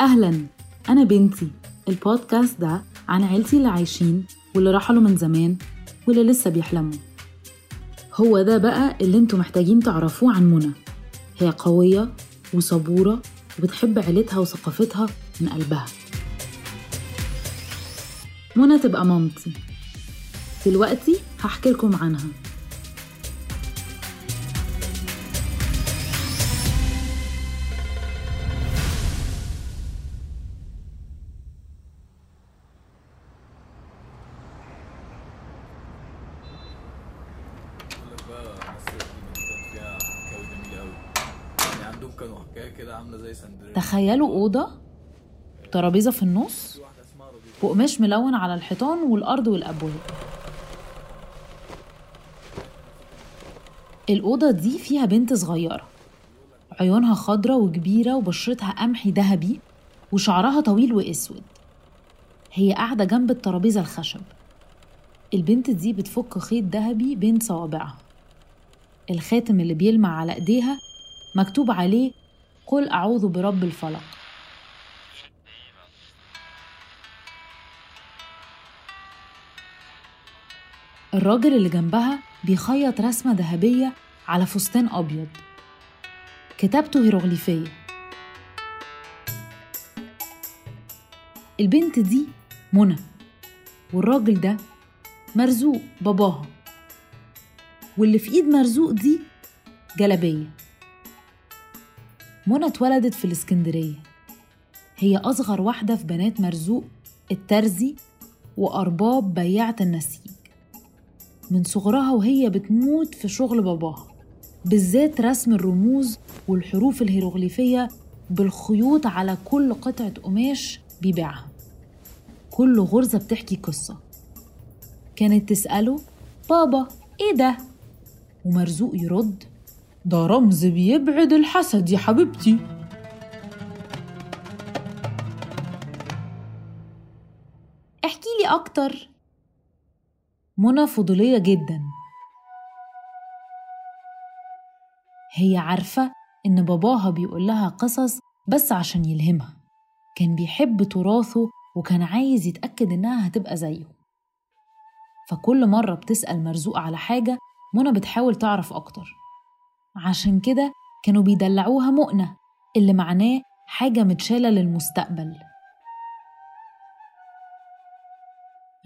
أهلا. أنا بنتي. البودكاست ده عن عيلتي اللي عايشين واللي رحلوا من زمان واللي لسه بيحلموا. هو ده بقى اللي أنتوا محتاجين تعرفوه عن منى. هي قوية وصبورة وبتحب عيلتها وثقافتها من قلبها. منى تبقى مامتي. دلوقتي هحكي لكم عنها. تخيلوا أوضة ترابيزة في النص وقماش ملون على الحيطان والأرض والأبواب. الأوضة دي فيها بنت صغيرة عيونها خضرة وكبيرة وبشرتها قمحي ذهبي وشعرها طويل وأسود. هي قاعدة جنب الترابيزة الخشب. البنت دي بتفك خيط ذهبي بين صوابعها. الخاتم اللي بيلمع على إيديها مكتوب عليه قل أعوذ برب الفلق. الراجل اللي جنبها بيخيط رسمة ذهبية على فستان أبيض. كتابته هيروغليفية. البنت دي منى والراجل ده مرزوق باباها. واللي في إيد مرزوق دي جلبية منى اتولدت في الإسكندرية. هي أصغر واحدة في بنات مرزوق الترزي وأرباب بياعة النسيج. من صغرها وهي بتموت في شغل باباها بالذات رسم الرموز والحروف الهيروغليفية بالخيوط على كل قطعة قماش بيبيعها. كل غرزة بتحكي قصة. كانت تسأله بابا إيه ده؟ ومرزوق يرد ده رمز بيبعد الحسد يا حبيبتي. احكي لي أكتر. منى فضولية جدا. هي عارفة إن باباها بيقول لها قصص بس عشان يلهمها. كان بيحب تراثه وكان عايز يتأكد إنها هتبقى زيه. فكل مرة بتسأل مرزوق على حاجة منى بتحاول تعرف أكتر. عشان كده كانوا بيدلعوها مؤنة اللي معناه حاجة متشالة للمستقبل.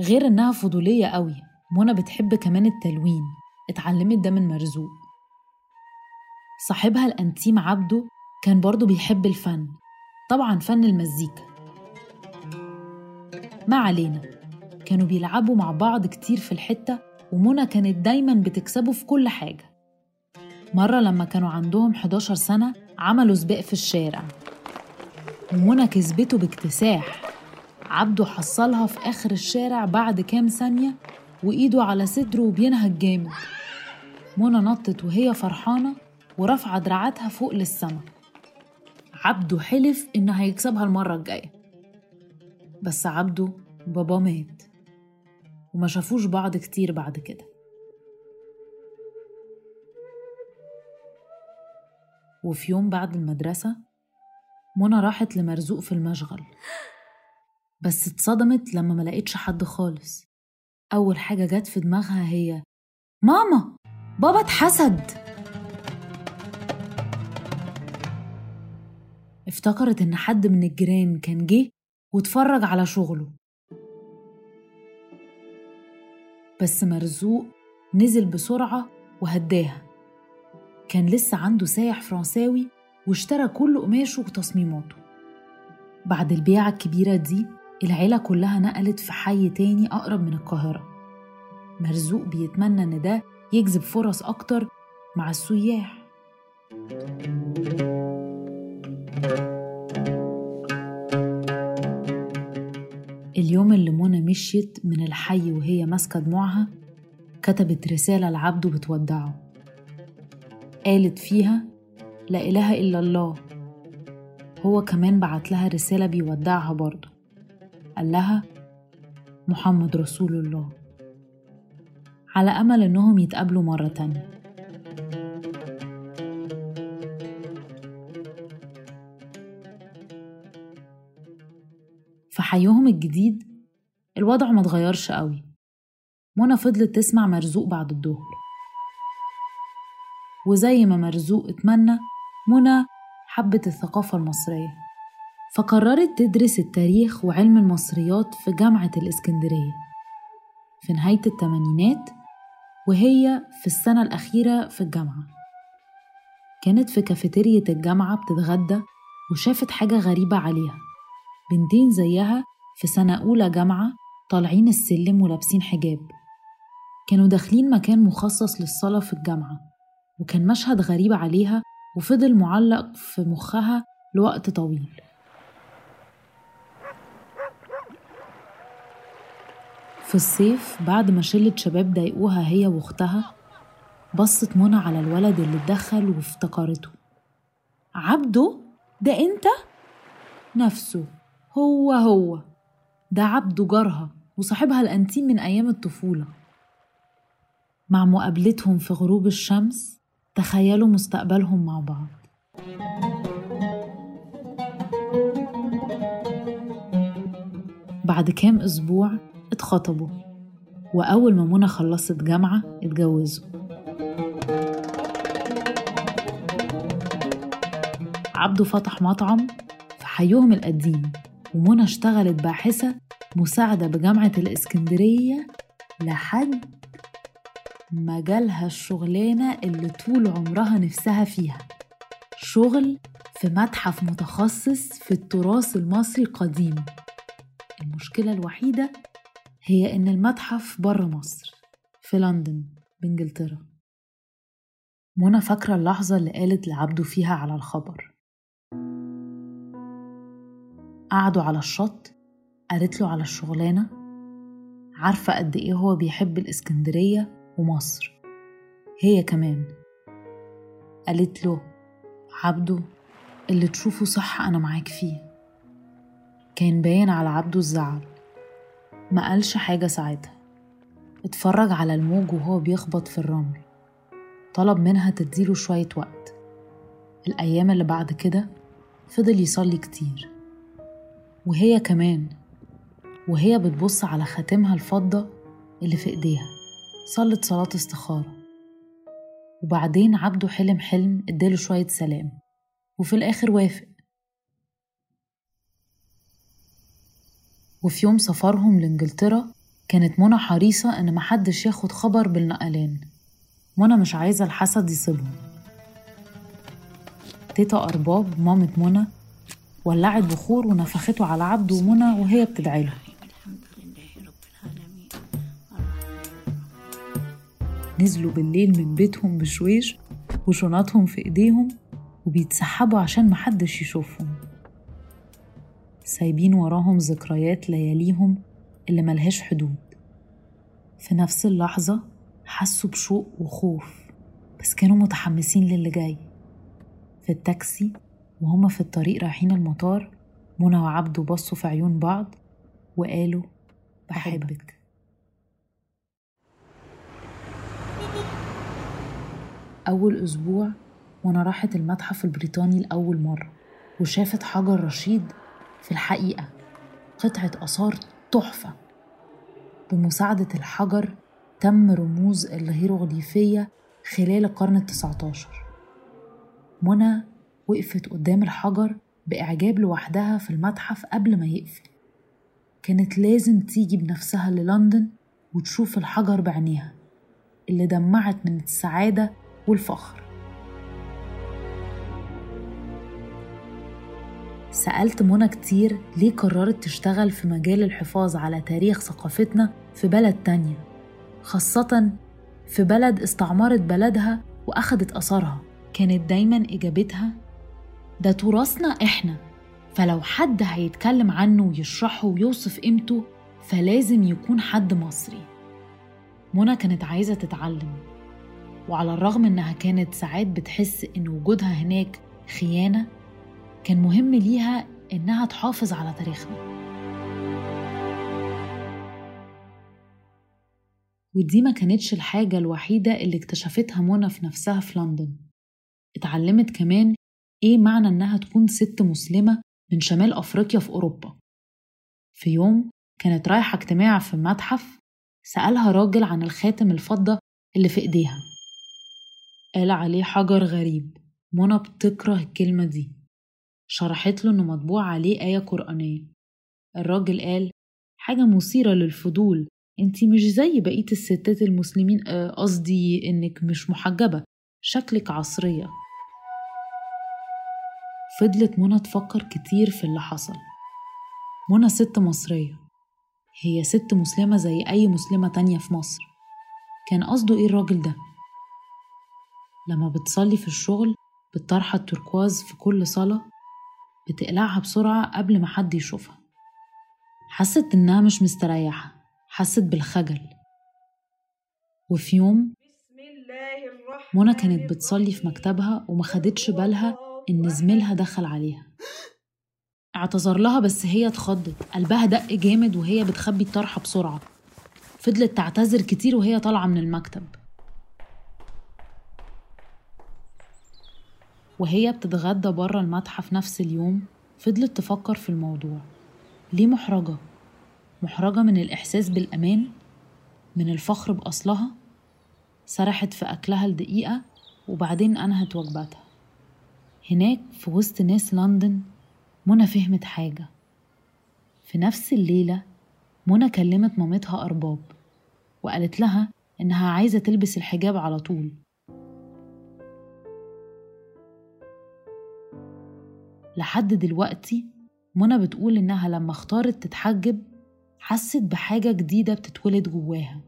غير إنها فضولية قوي منى بتحب كمان التلوين اتعلمت ده من مرزوق. صاحبها الأنتيم عبده كان برضه بيحب الفن طبعا فن المزيكا. ما علينا كانوا بيلعبوا مع بعض كتير في الحتة ومنى كانت دايما بتكسبه في كل حاجة. مرة لما كانوا عندهم 11 سنة عملوا سباق في الشارع. ومنى كسبته باكتساح. عبده حصلها في آخر الشارع بعد كام ثانية وإيده على صدره وبينهج جامد. منى نطت وهي فرحانة ورافعة دراعاتها فوق للسما. عبده حلف إنه هيكسبها المرة الجاية. بس عبده بابا مات وما شافوش بعض كتير بعد كده. وفي يوم بعد المدرسة منى راحت لمرزوق في المشغل. بس اتصدمت لما ما لقيتش حد خالص. أول حاجة جت في دماغها هي ماما! بابا اتحسد! افتكرت إن حد من الجيران كان جه واتفرج على شغله. بس مرزوق نزل بسرعة وهداها. كان لسه عنده سايح فرنساوي واشترى كل قماشه وتصميماته. بعد البيعة الكبيرة دي العيلة كلها نقلت في حي تاني أقرب من القاهرة. مرزوق بيتمنى إن ده يجذب فرص أكتر مع السياح. اليوم اللي منى مشيت من الحي وهي ماسكة دموعها كتبت رسالة لعبده بتودعه. قالت فيها لا إله إلا الله. هو كمان بعت لها رسالة بيودعها برضه. قال لها محمد رسول الله. على أمل إنهم يتقابلوا مرة تانية. في حيهم الجديد الوضع ما اتغيرش قوي. منى فضلت تسمع مرزوق بعد الظهر. وزي ما مرزوق اتمنى منى حبت الثقافة المصرية. فقررت تدرس التاريخ وعلم المصريات في جامعة الإسكندرية. في نهاية الثمانينات وهي في السنة الأخيرة في الجامعة. كانت في كافيتيريا الجامعة بتتغدى وشافت حاجة غريبة عليها. بنتين زيها في سنة أولى جامعة طالعين السلم ولابسين حجاب. كانوا داخلين مكان مخصص للصلاة في الجامعة. وكان مشهد غريب عليها وفضل معلق في مخها لوقت طويل. في الصيف بعد ما شلة شباب ضايقوها هي واختها بصت منى على الولد اللي اتدخل وافتكرته. عبده؟ ده انت؟ نفسه. هو هو. ده عبده جارها وصاحبها الأنتيم من أيام الطفولة. مع مقابلتهم في غروب الشمس تخيلوا مستقبلهم مع بعض. بعد كام أسبوع اتخطبوا وأول ما منى خلصت جامعة اتجوزوا. عبده فتح مطعم في حيهم القديم ومنى اشتغلت باحثة مساعدة بجامعة الإسكندرية لحد ما جالها الشغلانة اللي طول عمرها نفسها فيها. شغل في متحف متخصص في التراث المصري القديم. المشكلة الوحيدة هي إن المتحف بره مصر في لندن بإنجلترا. منى فاكرة اللحظة اللي قالت لعبده فيها على الخبر. قعدوا على الشط قالت له على الشغلانة عارفة قد إيه هو بيحب الإسكندرية؟ ومصر. هي كمان قالت له عبده اللي تشوفه صح أنا معاك فيه. كان باين على عبده الزعل. ما قالش حاجة ساعتها. اتفرج على الموج وهو بيخبط في الرمل. طلب منها تديله شوية وقت. الأيام اللي بعد كده فضل يصلي كتير. وهي كمان وهي بتبص على خاتمها الفضة اللي في إيديها. صلت صلاة استخارة. وبعدين عبده حلم حلم اداله شوية سلام. وفي الآخر وافق. وفي يوم سفرهم لإنجلترا كانت منى حريصة إن محدش ياخد خبر بالنقلان. منى مش عايزة الحسد يصيبهم. تيتا أرباب مامة منى ولعت بخور ونفخته على عبده ومنى وهي بتدعي له. نزلوا بالليل من بيتهم بشويش وشنطهم في إيديهم وبيتسحبوا عشان محدش يشوفهم. سايبين وراهم ذكريات لياليهم اللي ملهاش حدود. في نفس اللحظة حسوا بشوق وخوف بس كانوا متحمسين للي جاي. في التاكسي وهما في الطريق رايحين المطار منى وعبده بصوا في عيون بعض وقالوا بحبك. أول أسبوع وأنا راحت المتحف البريطاني لأول مرة وشافت حجر رشيد في الحقيقة. قطعة آثار تحفة. بمساعدة الحجر تم رموز الهيروغليفية خلال القرن التسعة عشر منى وقفت قدام الحجر بإعجاب لوحدها في المتحف قبل ما يقفل. كانت لازم تيجي بنفسها للندن وتشوف الحجر بعينيها اللي دمعت من السعادة والفخر. سألت منى كتير ليه قررت تشتغل في مجال الحفاظ على تاريخ ثقافتنا في بلد تانية خاصة في بلد استعمرت بلدها وأخدت أثرها كانت دايما إجابتها ده تراثنا إحنا فلو حد هيتكلم عنه ويشرحه ويوصف قيمته فلازم يكون حد مصري. منى كانت عايزة تتعلم. وعلى الرغم إنها كانت ساعات بتحس إن وجودها هناك خيانة كان مهم ليها إنها تحافظ على تاريخنا ودي ما كانتش الحاجة الوحيدة اللي اكتشفتها منى في نفسها في لندن. اتعلمت كمان إيه معنى إنها تكون ست مسلمة من شمال أفريقيا في أوروبا. في يوم كانت رايحة اجتماع في المتحف سألها راجل عن الخاتم الفضة اللي في إيديها. قال عليه حجر غريب. منى بتكره الكلمة دي. شرحت له إنه مطبوع عليه آية قرآنية. الراجل قال حاجة مثيرة للفضول. انتي مش زي بقية الستات المسلمين آه، قصدي إنك مش محجبة. شكلك عصرية. فضلت منى تفكر كتير في اللي حصل. منى ست مصرية. هي ست مسلمة زي أي مسلمة تانية في مصر. كان قصده إيه الراجل ده؟ لما بتصلي في الشغل بالطرحة التركواز في كل صلاة بتقلعها بسرعة قبل ما حد يشوفها. حست إنها مش مستريحة حست بالخجل. وفي يوم منى كانت بتصلي في مكتبها وما خدتش بالها إن زميلها دخل عليها. اعتذر لها بس هي اتخضت قلبها دق جامد وهي بتخبي الطرحة بسرعة. فضلت تعتذر كتير وهي طالعة من المكتب. وهي بتتغدى بره المتحف نفس اليوم فضلت تفكر في الموضوع ليه محرجة؟ محرجة من الإحساس بالأمان؟ من الفخر بأصلها؟ سرحت في أكلها لدقيقة وبعدين أنهت وجبتها هناك في وسط ناس لندن منى فهمت حاجة في نفس الليلة منى كلمت مامتها أرباب وقالت لها إنها عايزة تلبس الحجاب على طول لحد دلوقتي منى بتقول إنها لما اختارت تتحجب حست بحاجة جديدة بتتولد جواها.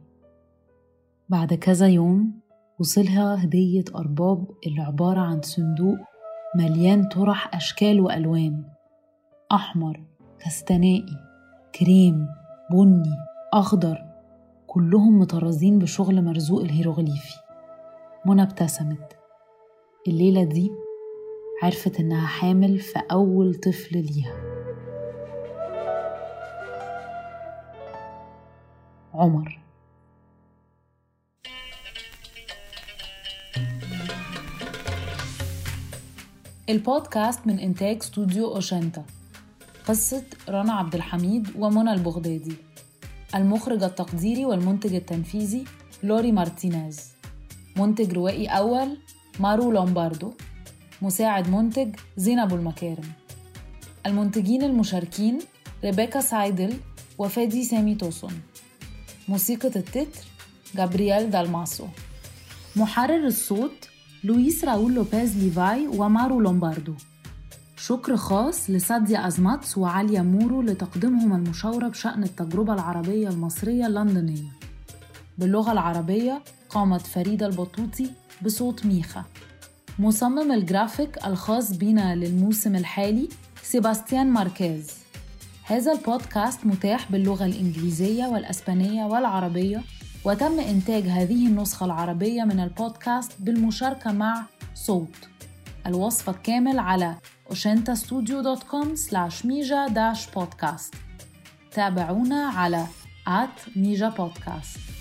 بعد كذا يوم وصلها هدية أرباب اللي عبارة عن صندوق مليان طرح أشكال وألوان. أحمر كستنائي كريم بني أخضر كلهم مطرزين بشغل مرزوق الهيروغليفي. منى ابتسمت. الليلة دي عرفت إنها حامل في أول طفل ليها. عمر. البودكاست من إنتاج استوديو أوشنتا قصة رنا عبد الحميد ومنى البغدادي. المخرج التقديري والمنتج التنفيذي لوري مارتينيز. منتج روائي أول مارو لومباردو. مساعد منتج زينب المكارم. المنتجين المشاركين ريبيكا سايدل وفادي سامي توسون موسيقى التتر جابرييل دالماسو. محرر الصوت لويس راول لوبيز ليفاي ومارو لومباردو. شكر خاص لساديا أزماتس وعالية مورو لتقديمهم المشاورة بشأن التجربة العربية المصرية اللندنية. باللغة العربية قامت فريدة البطوطي بصوت ميخا. مصمم الجرافيك الخاص بنا للموسم الحالي سيباستيان ماركيز. هذا البودكاست متاح باللغة الإنجليزية والأسبانية والعربية وتم إنتاج هذه النسخة العربية من البودكاست بالمشاركة مع صوت. الوصف الكامل على oshentastudio.com slash mija-podcast تابعونا على at mija podcast.